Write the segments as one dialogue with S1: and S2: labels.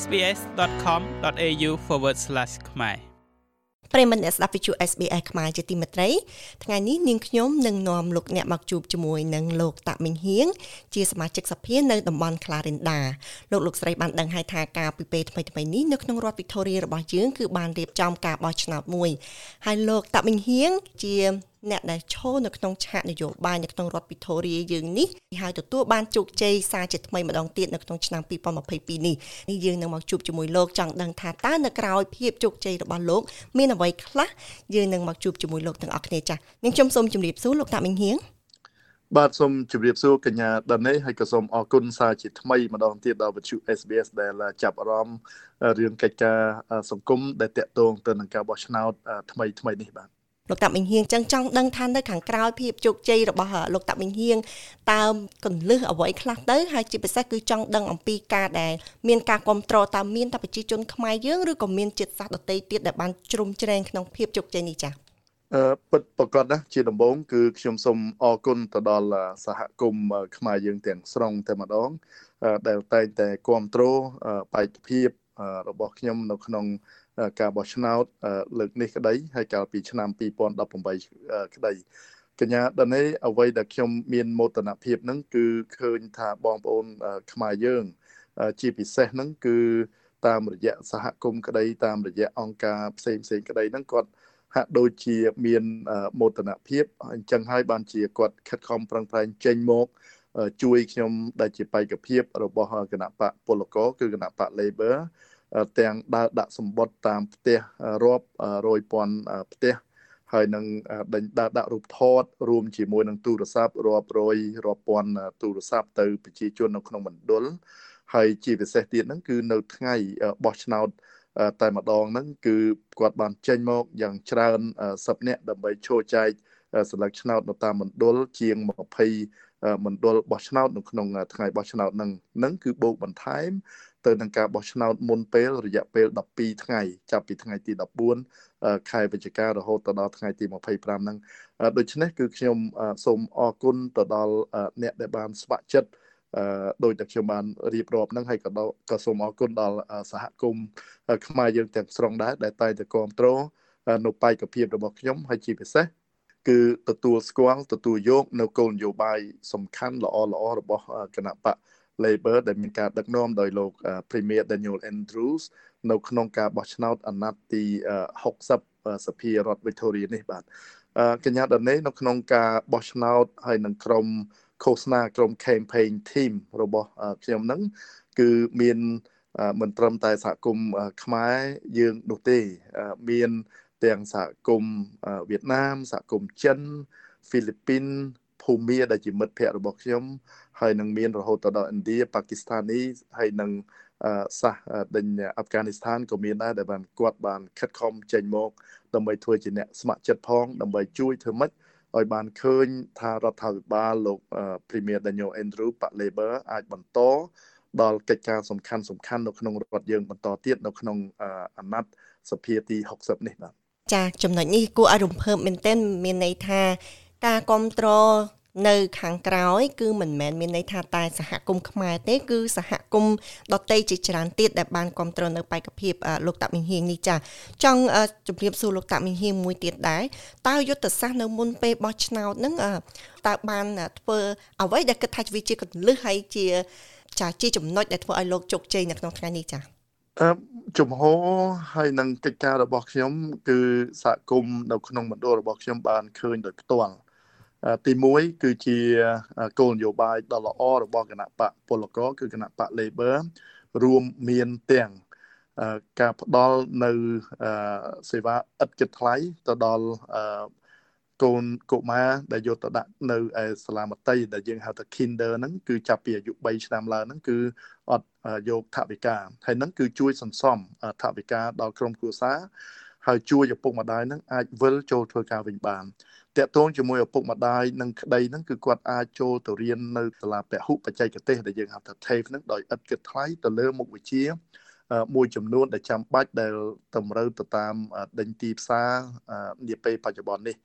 S1: sbs.com.au/ ខ្មែរ
S2: ប្រិមត្តអ្នកស្ដាប់វិទ្យុ SBS ខ្មែរជាទីមេត្រីថ្ងៃនេះនាងខ្ញុំនឹងនាំលោកអ្នកមកជួបជាមួយនឹងលោកតាមីងហៀងជាសមាជិកសភានៅតំបន់ Clarinda លោកលោកស្រីបានដឹងហើយថាការពីពេលថ្មីថ្មីនេះនៅក្នុងរដ្ឋ Victoria របស់យើងគឺបានរៀបចំការបោះឆ្នោតមួយហើយលោកតាមីងហៀងជា អ្នកដែលឈរនៅក្នុងឆាកនយោបាយនៅក្នុងរដ្ឋពិធរីយើងនេះហើយទទួលបានជោគជ័យសារជាថ្មីម្ដងទៀតនៅក្នុងឆ្នាំ2022នេះនេះយើងនឹងមកជួបជាមួយលោកចង់ដឹងថាតើនៅក្រៅភាពជោគជ័យរបស់លោកមានអ្វីខ្លះយើងនឹងមកជួបជាមួយលោកទាំងអស់គ្នាចា៎នាងខ្ញុំសូមជម្រាបសួរលោកតាមីងហៀង
S3: បាទសូមជម្រាបសួរកញ្ញាដានីហើយក៏សូមអរគុណសារជាថ្មីម្ដងទៀតដល់វិទ្យុ SBS ដែលចាប់អារម្មណ៍រឿងកិច្ចការសង្គមដែលតាក់ទងទៅនឹងការបោះឆ្នោតថ្មីថ្មីនេះបាទ
S2: លោកតាមីងហៀងចឹងចង់ដឹងថានៅខាងក្រោយភាពជោគជ័យរបស់លោកតាមីងហៀងតើកន្លឹះអ្វីខ្លះទៅហើយជាពិសេសគឺចង់ដឹងអំពីការដែលមានការគ្រប់គ្រងតើមានតប្រជាជនខ្មែរយើងឬក៏មានជាតិសាសន៍ដទៃទៀតដែលបានជ្រុំជ្រែងក្នុងភាពជោគជ័យនេះចា៎
S3: អឺពិតប្រកបណាជាដំបូងគឺខ្ញុំសូមអរគុណទៅដល់សហគមន៍ខ្មែរយើងទាំងស្រុងតែម្ដងដែលតែងតែគ្រប់គ្រងបេក្ខភាពរបស់ខ្ញុំនៅក្នុង ការបោះឆ្នោតលើកនេះក្តីហើយកាលពីឆ្នាំ2018ក្តីកញ្ញាដនេអ្វីដែលខ្ញុំមានមោទនភាពហ្នឹងគឺឃើញថាបងប្អូនខ្មែរយើង ជាពិសេសហ្នឹងគឺតាមរយៈសហគមន៍ក្តីតាមរយៈអង្គការផ្សេងផ្សេងក្តីហ្នឹងគាត់ហាក់ដូចជាមានមោទនភាពអញ្ចឹងហើយបានជាគាត់ខិតខំប្រឹងប្រែងចេញមកជួយខ្ញុំដែលជាបេក្ខភាពរបស់គណៈបកពលករគឺគណៈបក Labor ទាំងដើរដាក់សម្បត្តិតាមផ្ទះរាប់រយពាន់ផ្ទះហើយនឹងដេញដើរដាក់រូបថតរួមជាមួយនឹងទូរស័ព្ទរាប់រយរាប់ពាន់ទូរស័ព្ទទៅប្រជាជននៅក្នុងមណ្ឌលហើយជាពិសេសទៀតហ្នឹងគឺនៅថ្ងៃបោះឆ្នោតតែម្ដងហ្នឹងគឺគាត់បានចេញមកយ៉ាងច្រើន10នាក់ដើម្បីចូលចែកសិលឹកឆ្នោតនៅតាមមណ្ឌលជាង20មណ្ឌលបោះឆ្នោតនៅក្នុងថ្ងៃបោះឆ្នោតហ្នឹងហ្នឹងគឺបូកបន្ថែម ទៅនឹងការបោះឆ្នោតមុនពេលរយៈពេល12ថ្ងៃចាប់ពីថ្ងៃទី14ខែវិច្ឆិការហូតទៅដល់ថ្ងៃទី25ហ្នឹងដូច្នេះគឺខ្ញុំសូមអរគុណទៅដល់អ្នកដែលបានស្ម័គ្រចិត្តអឺដោយតែខ្ញុំបានរៀបរាប់ហ្នឹងហើយក៏ក៏សូមអរគុណដល់សហគមន៍ខ្មែរយើងទាំងស្រុងដែរដែលតែងតែគ្រប់គ្រងនៅបេក្ខភាពរបស់ខ្ញុំហើយជាពិសេសគឺទទួលស្គាល់ទទួលយកនៅគោលនយោបាយសំខាន់ល្អល្អរបស់គណៈបក Labor ដែលមានការដឹកនាំដោយលោក Premier Daniel Andrews នៅក្នុងការបោះឆ្នោតអាណត្តិទី60សភារដ្ឋ Victoria នេះបាទកញ្ញាដានេនៅក្នុងការបោះឆ្នោតហើយនឹងក្រុមឃោសនាក្រុម campaign team របស់ខ្ញុំហ្នឹងគឺមានមិនត្រឹមតែសហគមន៍ខ្មែរយើងនោះទេមានទាំងសហគមន៍វៀតណាមសហគមន៍ចិនហ្វីលីពីន ភូមាដែលជាមិត្តភ័ក្តិរបស់ខ្ញុំហើយនឹងមានរហូតទៅដល់ឥណ្ឌាប៉ាគីស្ថានីហើយនឹងសាសដេញអាហ្វហ្គានីស្ថានក៏មានដែរដែលបានគាត់បានខិតខំចេញមកដើម្បីធ្វើជាអ្នកស្ម័គ្រចិត្តផងដើម្បីជួយធ្វើម៉េចឲ្យបានឃើញថារដ្ឋាភិបាលលោក Premier Daniel Andrew ប៉ Labor អាចបន្តដល់កិច្ចការសំខាន់សំខាន់នៅក្នុងរដ្ឋយើងបន្តទៀតនៅក្នុងអាណត្តិសភាទី60នេះបាទ
S2: ចាចំណុចនេះគួរឲ្យរំភើបមែនទែនមានន័យថា ការគ្រប់គ្រងនៅខាងក្រោយ គឺមិនមែនមានន័យថាតែសហគមន៍ខ្មែរទេ គឺសហគមន៍ដតីជាច្រើនទៀតដែលបានគ្រប់គ្រងនៅបេក្ខភាពលោកតាមីងហៀងនេះចាចង់ជម្រាបសួរលោកតាមីងហៀងមួយទៀតដែរតើយុទ្ធសាស្ត្រនៅមុនពេលបោះឆ្នោតហ្នឹងតើបានធ្វើអ្វីដែលគិតថាវាជាកលឹះហើយជា ចាជាចំណុចដែលធ្វើឲ្យលោកជោគជ័យនៅក្នុងថ្ងៃនេះចា
S3: អឺជំហរហើយនឹងកិច្ចការរបស់ខ្ញុំ គឺសហគមន៍នៅក្នុងមណ្ឌលរបស់ខ្ញុំបានឃើញដោយផ្ទាល់ ទី1គឺជាគោលនយោបាយដ៏ល្អរបស់គណៈបកពលករគឺគណៈបក Labor រួមមានទាំងការផ្ដល់នៅសេវាឥតគិតថ្លៃទៅដល់កូនកុមារដែលយកទៅដាក់នៅឯសាលាមត្តេយ្យដែលយើងហៅថា Kinder ហ្នឹងគឺចាប់ពីអាយុ3ឆ្នាំឡើងហ្នឹងគឺអត់យកថវិកាហើយហ្នឹងគឺជួយសន្សំថវិកាដល់ក្រុមគ្រួសារ ហើយជួយឪពុកម្ដាយហ្នឹងអាចវិលចូលធ្វើការវិញបានតកតងជាមួយឪពុកម្ដាយនិងក្តីហ្នឹងគឺគាត់អាចចូលទៅរៀននៅសាលាពហុបច្ចេកទេសដែលយើងហៅថា TAFE ហ្នឹងដោយឥតគិតថ្លៃទៅលើមុខវិជ្ជាមួយចំនួនដែលចាំបាច់ដែលតម្រូវទៅតាមដេញទីផ្សារនាពេលបច្ចុប្បន្ននេះ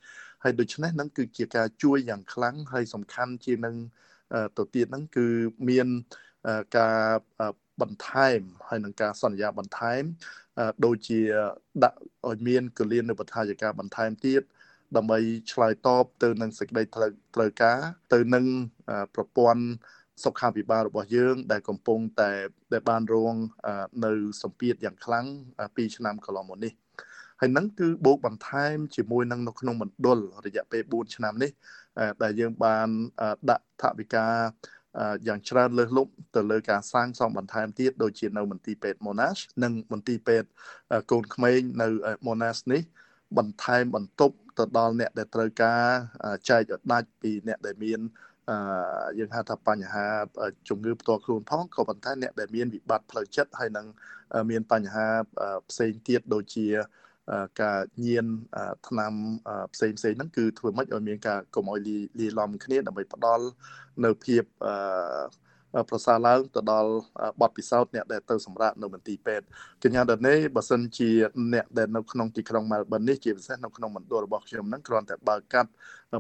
S3: ហើយដូច្នេះហ្នឹងគឺជាការជួយយ៉ាងខ្លាំងហើយសំខាន់ជាងនឹងទៅទៀតហ្នឹងគឺមានការ បន្ថែមហើយនឹងការសន្យាបន្ថែមដូចជាដាក់ឲ្យមានកលៀននៅបឋាយិកាបន្ថែមទៀតដើម្បីឆ្លើយតបទៅនឹងសេចក្តីត្រូវត្រូវការទៅនឹងប្រព័ន្ធសុខាភិបាលរបស់យើង ដែលកំពុងតែដែលបានរងនៅសម្ពាធយ៉ាងខ្លាំង2ឆ្នាំកន្លងមកនេះហើយនឹងគឺបូកបន្ថែមជាមួយនឹងនៅក្នុងមណ្ឌលរយៈពេល4ឆ្នាំនេះដែលយើងបានដាក់ថវិកា យ៉ាងច្រើនលើសលប់ទៅលើការសាងសង់បន្ថែមទៀតដូចជានៅមន្ទីរពេទ្យ Monash និងមន្ទីរពេទ្យកូនក្មេងនៅ Monash នេះបន្ថែមបន្ទប់ទៅដល់អ្នកដែលត្រូវការចែកឲ្យដាច់ពីអ្នកដែលមានយើងហៅថាបញ្ហាជំងឺផ្ទាល់ខ្លួនផងក៏ប៉ុន្តែអ្នកដែលមានវិបត្តិផ្លូវចិត្តហើយនឹងមានបញ្ហាផ្សេងទៀតដូចជា ការញៀនថ្នាំផ្សេងផ្សេងហ្នឹងគឺធ្វើម៉េចឲ្យមានការកុំឲ្យលាយឡំគ្នាដើម្បីផ្ដល់នៅភាពប្រសើរឡើងទៅដល់បទពិសោធន៍អ្នកដែលទៅសម្រាប់នៅមន្ទីរពេទ្យកញ្ញាដនេបើសិនជាអ្នកដែលនៅក្នុងទីក្រុង Melbourne នេះជាពិសេសនៅក្នុងមណ្ឌលរបស់ខ្ញុំហ្នឹងគ្រាន់តែបើកកាត់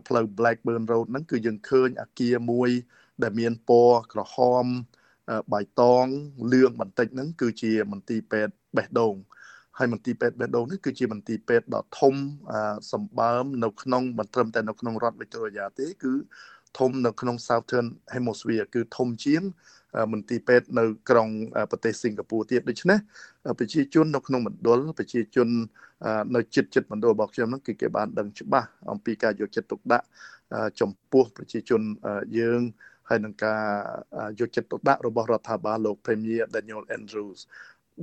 S3: ផ្លូវ Blackburn Road ហ្នឹងគឺយើងឃើញអាគារមួយ ដែលមានពណ៌ក្រហមបៃតងលឿងបន្តិចហ្នឹងគឺជាមន្ទីរពេទ្យបេះដូង ហើយមន្ទីរពេទ្យបេះដូងនេះគឺជាមន្ទីរពេទ្យដ៏ធំសម្បើមនៅក្នុងមិនត្រឹមតែនៅក្នុងរដ្ឋ Victoria ទេគឺធំនៅក្នុង Southern Hemisphere គឺធំជាងមន្ទីរពេទ្យនៅក្រុងប្រទេសសិង្ហបុរីទៀតដូច្នេះប្រជាជននៅក្នុងមណ្ឌលប្រជាជននៅចិត្តចិត្តមណ្ឌលរបស់ខ្ញុំហ្នឹងគឺគេបានដឹងច្បាស់អំពីការយកចិត្តទុកដាក់ចំពោះប្រជាជនយើងហើយនឹងការយកចិត្តទុកដាក់របស់រដ្ឋាភិបាលលោក Premier Daniel Andrews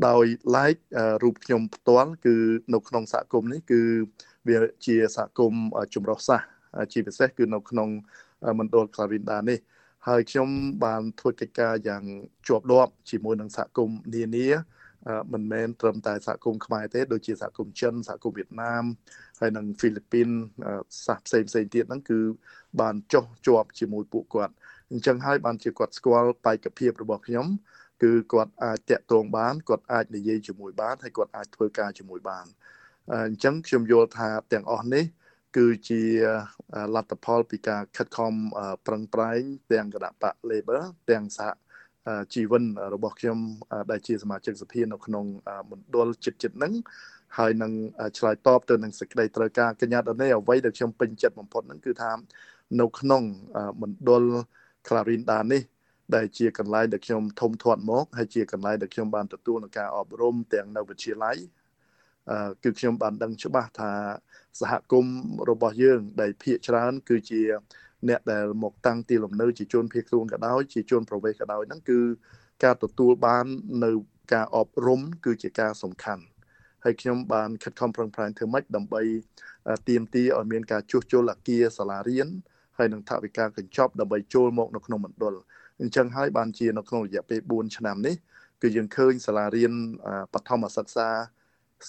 S3: ដោយ like រូបខ្ញុំផ្ទាល់គឺនៅក្នុងសហគមន៍នេះគឺវាជាសហគមន៍ចម្រុះសាសជាពិសេសគឺនៅក្នុងមណ្ឌល Clarinda នេះហើយខ្ញុំបានធ្វើកិច្ចការយ៉ាងជាប់លាប់ជាមួយនឹងសហគមន៍នានាមិនមែនត្រឹមតែសហគមន៍ខ្មែរទេដូចជាសហគមន៍ចិនសហគមន៍វៀតណាមហើយនិងហ្វីលីពីនសាសផ្សេងផ្សេងទៀតហ្នឹងគឺបានចុះជាប់ជាមួយពួកគាត់អញ្ចឹងហើយបានជាគាត់ស្គាល់បេក្ខភាពរបស់ខ្ញុំ គឺគាត់អាចតាក់ទងបានគាត់អាចនិយាយជាមួយបានហើយគាត់អាចធ្វើការជាមួយបានអញ្ចឹងខ្ញុំយល់ថាទាំងអស់នេះ គឺជាលទ្ធផលពីការខិតខំប្រឹងប្រែង ទាំងគណៈបក Labor ទាំងសហជីវិនរបស់ខ្ញុំដែលជាសមាជិកសភានៅក្នុងមណ្ឌលចិត្តចិត្តហ្នឹងហើយនឹងឆ្លើយតបទៅនឹងសេចក្តីត្រូវការកញ្ញាដនេះអ្វីដែលខ្ញុំពេញចិត្តបំផុតហ្នឹងគឺថានៅក្នុងមណ្ឌល Clarinda នេះ ដែលជាកន្លែងដែលខ្ញុំធំធាត់មកហើយជាកន្លែងដែលខ្ញុំបានទទួលនឹងការអប់រំទាំងនៅវិទ្យាល័យអឺគឺខ្ញុំបានដឹងច្បាស់ថាសហគមន៍របស់យើងដែលភាកច្រើន គឺជាអ្នកដែលមកតាំងទីលំនៅជាជនភៀសខ្លួនក៏ដោយជាជនប្រវេសក៏ដោយហ្នឹងគឺការទទួលបាននៅការអប់រំគឺជាការសំខាន់ហើយខ្ញុំបានខិតខំប្រឹងប្រែងធ្វើម៉េចដើម្បីទៀមទីឲ្យមានការជួសជុលអគារសាលារៀនហើយនឹងថវិកាកញ្ចប់ដើម្បីចូលមកនៅក្នុងមណ្ឌល អញ្ចឹងហើយបានជានៅក្នុងរយៈពេល4ឆ្នាំនេះគឺយើងឃើញសាលារៀនបឋមសិក្សា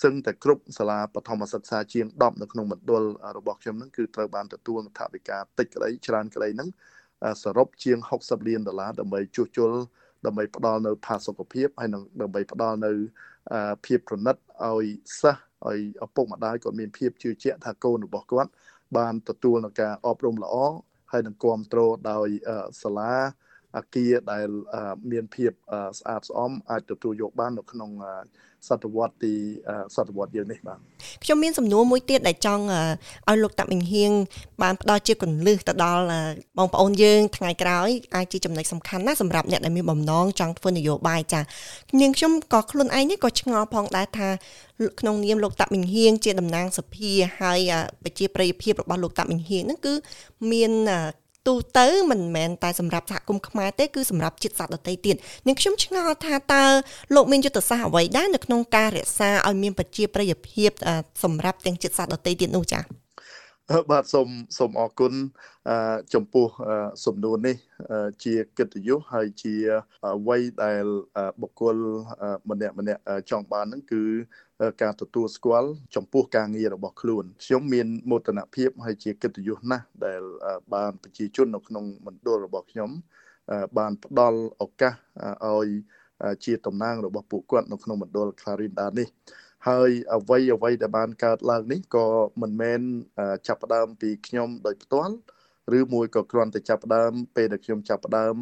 S3: សឹងតែគ្រប់សាលាបឋមសិក្សាជាង10នៅក្នុងមណ្ឌលរបស់ខ្ញុំនឹងគឺត្រូវបានទទួលថវិកាតិចក្តីច្រើនក្តីហ្នឹងសរុបជាង60លានដុល្លារដើម្បីជួសជុលដើម្បីផ្ដល់នៅផាសុកភាពហើយនឹងដើម្បីផ្ដល់នៅភាពប្រណិតឲ្យសិស្សឲ្យឪពុកម្ដាយគាត់មានភាពជឿជាក់ថាកូនរបស់គាត់បានទទួលនឹងការអប់រំល្អហើយនឹងគ្រប់គ្រងដោយសាលា អាគារដែលមានភាពស្អាតស្អំអាចទទួលយកបាននៅក្នុងសតវត្សទីសតវត្សយើងនេះបាទ
S2: ខ្ញុំមានសំណួរមួយទៀតដែលចង់ឲ្យលោកតាក់មិញហៀងបានផ្ដល់ជាកន្លឹះទៅដល់បងប្អូនយើងថ្ងៃក្រោយអាចជាចំណុចសំខាន់ណាស់សម្រាប់អ្នកដែលមានបំណងចង់ធ្វើនយោបាយចានាងខ្ញុំក៏ខ្លួនឯងនេះក៏ឆ្ងល់ផងដែរថាក្នុងនាមលោកតាក់មិញហៀងជាតំណាងសភាហើយប្រជាប្រិយភាពរបស់លោកតាក់មិញហៀងហ្នឹងគឺមាន ទូទៅមិនមែនតែសម្រាប់សហគមន៍ខ្មែរទេគឺសម្រាប់ជាតិសាសន៍ដទៃទៀតនាងខ្ញុំឆ្ងល់ថាតើលោកមានយុទ្ធសាស្ត្រអ្វីដែរនៅក្នុងការរក្សាឲ្យមានប្រជាប្រិយភាពសម្រាប់ទាំងជាតិសាសន៍ដទៃទៀតនោះចា៎
S3: បាទសូមសូមអរគុណចំពោះសំណួរនេះ ជាកិត្តិយសហើយជាអ្វីដែលបុគ្គលម្នាក់ម្នាក់ចង់បានហ្នឹងគឺ ការទទួលស្គាល់ចំពោះការងាររបស់ខ្លួនខ្ញុំមានមោទនភាពហើយជាកិត្តិយសណាស់ដែលបានប្រជាជននៅក្នុងមណ្ឌលរបស់ខ្ញុំបានផ្ដល់ឱកាសឲ្យជាតំណាងរបស់ពួកគាត់នៅក្នុងមណ្ឌល Clarinda នេះហើយអ្វីអ្វីដែលបានកើតឡើងនេះក៏មិនមែនចាប់ផ្ដើមពីខ្ញុំដោយផ្ទាល់ឬមួយក៏គ្រាន់តែចាប់ផ្ដើមពេលដែលខ្ញុំចាប់ផ្ដើម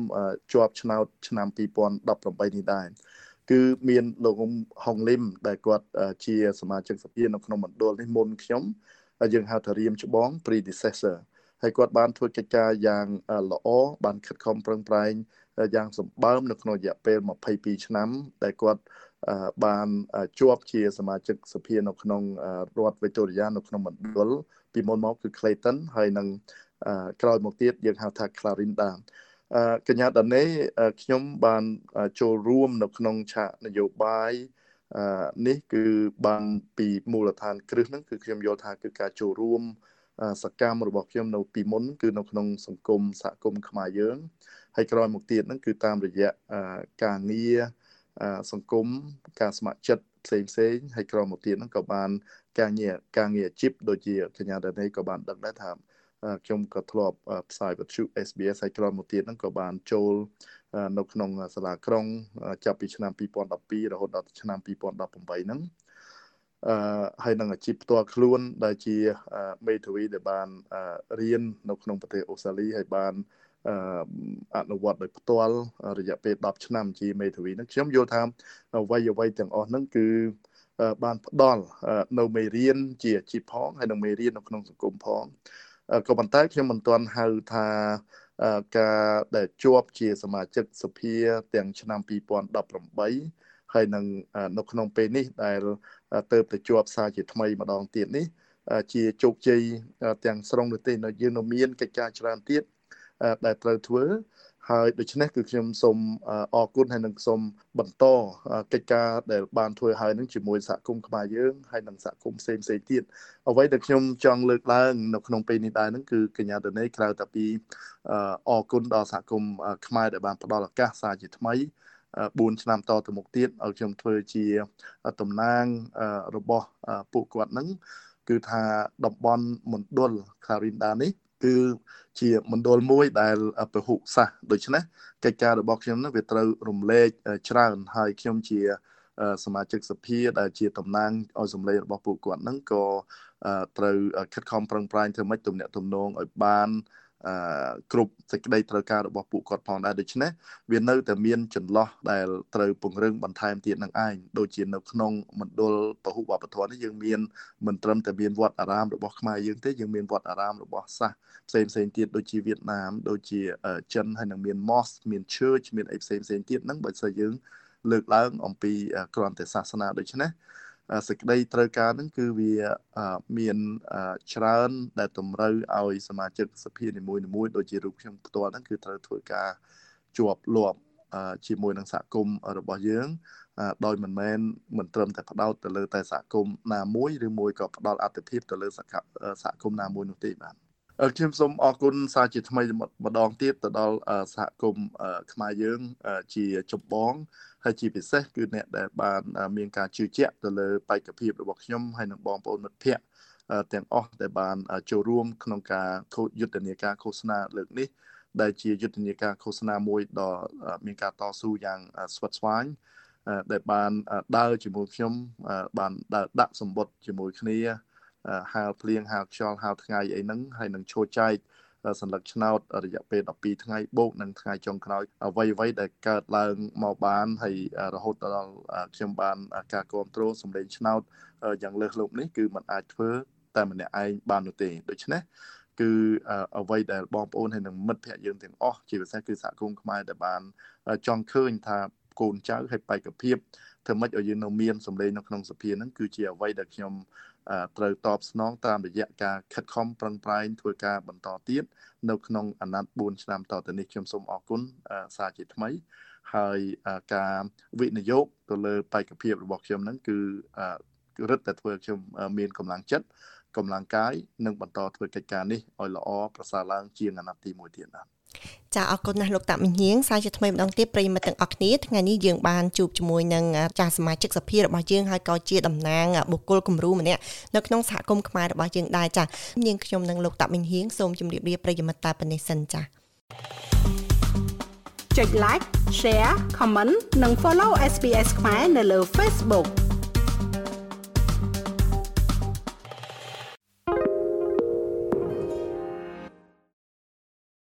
S3: ជាប់ឆ្នោតឆ្នាំ2018នេះដែរ គឺមានលោកហុងលឹមដែលគាត់ជាសមាជិកសភានៅក្នុងមណ្ឌលនេះមុនខ្ញុំយើងហៅថារៀមច្បង predecessor ហើយគាត់បានធ្វើកិច្ចការយ៉ាងល្អបានខិតខំប្រឹងប្រែងយ៉ាងសម្បើមនៅក្នុងរយៈពេល22ឆ្នាំ ដែលគាត់បានជាប់ជាសមាជិកសភានៅក្នុងរដ្ឋវីតូរីយ៉ានៅក្នុងមណ្ឌលពីមុនមកគឺ Clayton ហើយនឹងក្រោយមកទៀតយើងហៅថា Clarinda កញ្ញាដាណេខ្ញុំបានចូលរួមនៅក្នុងឆាកនយោបាយនេះគឺបានពីមូលដ្ឋានគ្រឹះហ្នឹងគឺខ្ញុំយល់ថាគឺការចូលរួមសកម្មរបស់ខ្ញុំនៅពីមុនគឺនៅក្នុងសង្គមសហគមន៍ខ្មែរយើងហើយក្រោយមកទៀតហ្នឹងគឺតាមរយៈការងារសង្គមការស្ម័គ្រចិត្តផ្សេងផ្សេងហើយក្រោយមកទៀតហ្នឹងក៏បានការងារការងារអាជីពដូចជាកញ្ញាដានីក៏បានដឹងដែរថា ខ្ញុំក៏ធ្លាប់ផ្សាយវិទ្យុ SBS ហើយក្រោយមកទៀតហ្នឹងក៏បានចូលនៅក្នុងសាលាក្រុងចាប់ពីឆ្នាំ2012រហូតដល់ឆ្នាំ2018ហ្នឹងអឺហើយនឹងអាជីពផ្ទាល់ខ្លួន ដែលជាមេធាវីដែលបានរៀននៅក្នុងប្រទេសអូស្ត្រាលីហើយបានអនុវត្តដោយផ្ទាល់រយៈពេល10ឆ្នាំជាមេធាវីហ្នឹងខ្ញុំយល់ថាអ្វីអ្វីទាំងអស់ហ្នឹងគឺបានផ្ដល់នៅមេរៀនជាអាជីពផងហើយនឹងមេរៀននៅក្នុងសង្គមផង ក៏ប៉ុន្តែខ្ញុំមិនទាន់ហៅថាការដែលជាប់ជាសមាជិកសភាទាំងឆ្នាំ2018ហើយនឹងនៅក្នុងពេលនេះដែលទៅទៅជាប់សារជាថ្មីម្ដងទៀតនេះ ជាជោគជ័យទាំងស្រុងនោះទេនៅយើងនៅមានកិច្ចការច្រើនទៀតដែលត្រូវធ្វើ ហើយដូច្នេះគឺខ្ញុំសូមអរគុណហើយនឹងសូមបន្តកិច្ចការដែលបានធ្វើហើយនឹងជាមួយសហគមន៍ខ្មែរយើងហើយនិងសហគមន៍ផ្សេងផ្សេងទៀតអ្វីដែលខ្ញុំចង់លើកឡើងនៅក្នុងពេលនេះដែរហ្នឹងគឺកញ្ញាដនេក្រៅតែពីអរគុណដល់សហគមន៍ខ្មែរដែលបានផ្ដល់ឱកាសសារជាថ្មី4ឆ្នាំតទៅមុខទៀតឲ្យខ្ញុំធ្វើជាតំណាងរបស់ពួកគាត់ហ្នឹងគឺថាតំបន់មណ្ឌល Karinda នេះ គឺជាមណ្ឌលមួយដែលពហុសាសដូច្នេះកិច្ចការរបស់ខ្ញុំនោះវាត្រូវរំលែកច្រើនហើយខ្ញុំជាសមាជិកសភាដែលជាតំណាងឲ្យសម្លេងរបស់ពួកគាត់ហ្នឹងក៏ត្រូវខិតខំប្រឹងប្រែងធ្វើម៉េចទំនាក់ទំនងឲ្យបានអឺ គ្រប់សេចក្តីត្រូវការរបស់ពួកគាត់ផងដែរដូច្នេះវានៅតែមានចន្លោះដែលត្រូវពង្រឹងបន្ថែមទៀតនឹងឯងដូចជានៅក្នុងមណ្ឌលពហុវប្បធម៌នេះយើងមានមិនត្រឹមតែមានវត្តអារាមរបស់ខ្មែរយើងទេយើងមានវត្តអារាមរបស់សាសផ្សេងផ្សេងទៀតដូចជាវៀតណាមដូចជាចិនហើយនឹងមាន mosque មាន church មានអីផ្សេងផ្សេងទៀតហ្នឹងបើសិនយើងលើកឡើងអំពីគ្រាន់តែសាសនាដូច្នេះ សេចក្តីត្រូវការហ្នឹងគឺវាមានច្រើនដែលតម្រូវឲ្យសមាជិកសភានីមួយៗដូចជារូបខ្ញុំផ្ទាល់ហ្នឹងគឺត្រូវធ្វើការជាប់លាប់ជាមួយនឹងសហគមន៍របស់យើងដោយមិនមែនមិនត្រឹមតែផ្ដោតទៅលើតែសហគមន៍ណាមួយឬមួយក៏ផ្ដល់អត្ថប្រយោជន៍ទៅលើសហគមន៍ណាមួយនោះទេបាទ ខ្ញុំសូមអរគុណសារជាថ្មីម្ដងទៀតទៅដល់សហគមន៍ខ្មែរយើងជាចម្បងហើយជាពិសេសគឺអ្នកដែលបានមានការជឿជាក់ទៅលើបេក្ខភាពរបស់ខ្ញុំហើយនិងបងប្អូនមិត្តភ័ក្តិទាំងអស់ដែលបានចូលរួមក្នុងការយុទ្ធនាការឃោសនាលើកនេះដែលជាយុទ្ធនាការឃោសនាមួយដ៏មានការតស៊ូយ៉ាងស្វិតស្វាញដែលបានដើរជាមួយខ្ញុំបានដើរដាក់សម្បត្តិជាមួយគ្នា ហាលភ្លៀងហាលខ្យល់ហាលថ្ងៃអីហ្នឹងហើយនឹងឈោចែកសញ្ញាឆ្នោតរយៈពេល12ថ្ងៃបូកនឹងថ្ងៃចុងក្រោយអ្វីអ្វីដែលកើតឡើងមកបានហើយរហូតដល់ខ្ញុំបានការគ្រប់គ្រងសម្លេងឆ្នោតយ៉ាងលើសលប់នេះគឺมันអាចធ្វើតែម្នាក់ឯងបាននោះទេដូច្នេះគឺអ្វីដែលបងប្អូនហើយនឹងមិត្តភ័ក្តិយើងទាំងអស់ជាពិសេសគឺសហគមន៍ខ្មែរដែលបានចង់ឃើញថា កូនចៅហើយបេក្ខភាពធ្វើម៉េចឲ្យយើងនៅមានសម្លេងនៅក្នុងសភាហ្នឹងគឺជាអ្វីដែលខ្ញុំត្រូវតបស្នងតាមរយៈការខិតខំប្រឹងប្រែងធ្វើការបន្តទៀតនៅក្នុងអាណត្តិ4ឆ្នាំតទៅនេះខ្ញុំសូមអរគុណសារជាថ្មីហើយការវិនិយោគទៅលើបេក្ខភាពរបស់ខ្ញុំហ្នឹងគឺរឹតតែធ្វើខ្ញុំមានកម្លាំងចិត្តកម្លាំងកាយនិងបន្តធ្វើកិច្ចការនេះឲ្យល្អប្រសើរឡើងជាងអាណត្តិទី1ទៀតបាទ
S2: ចាអរគុណណាស់លោកតាមិញៀងសាជាថ្មីម្ដងទៀតប្រិយមិត្តទាំងអស់គ្នាថ្ងៃនេះយើងបានជួបជាមួយនឹងចាសមាជិកសភារបស់យើងហើយក៏ជាតំណាងបុគ្គលគំរូម្នាក់នៅក្នុងសហគមន៍ខ្មែររបស់យើងដែរចានាងខ្ញុំនិងលោកតាមិញៀងសូមជម្រាបលាប្រិយមិត្តតែប៉ុណ្ណេះសិនចា
S4: ចុច like share comment និង follow SBS ខ្មែរនៅលើ Facebook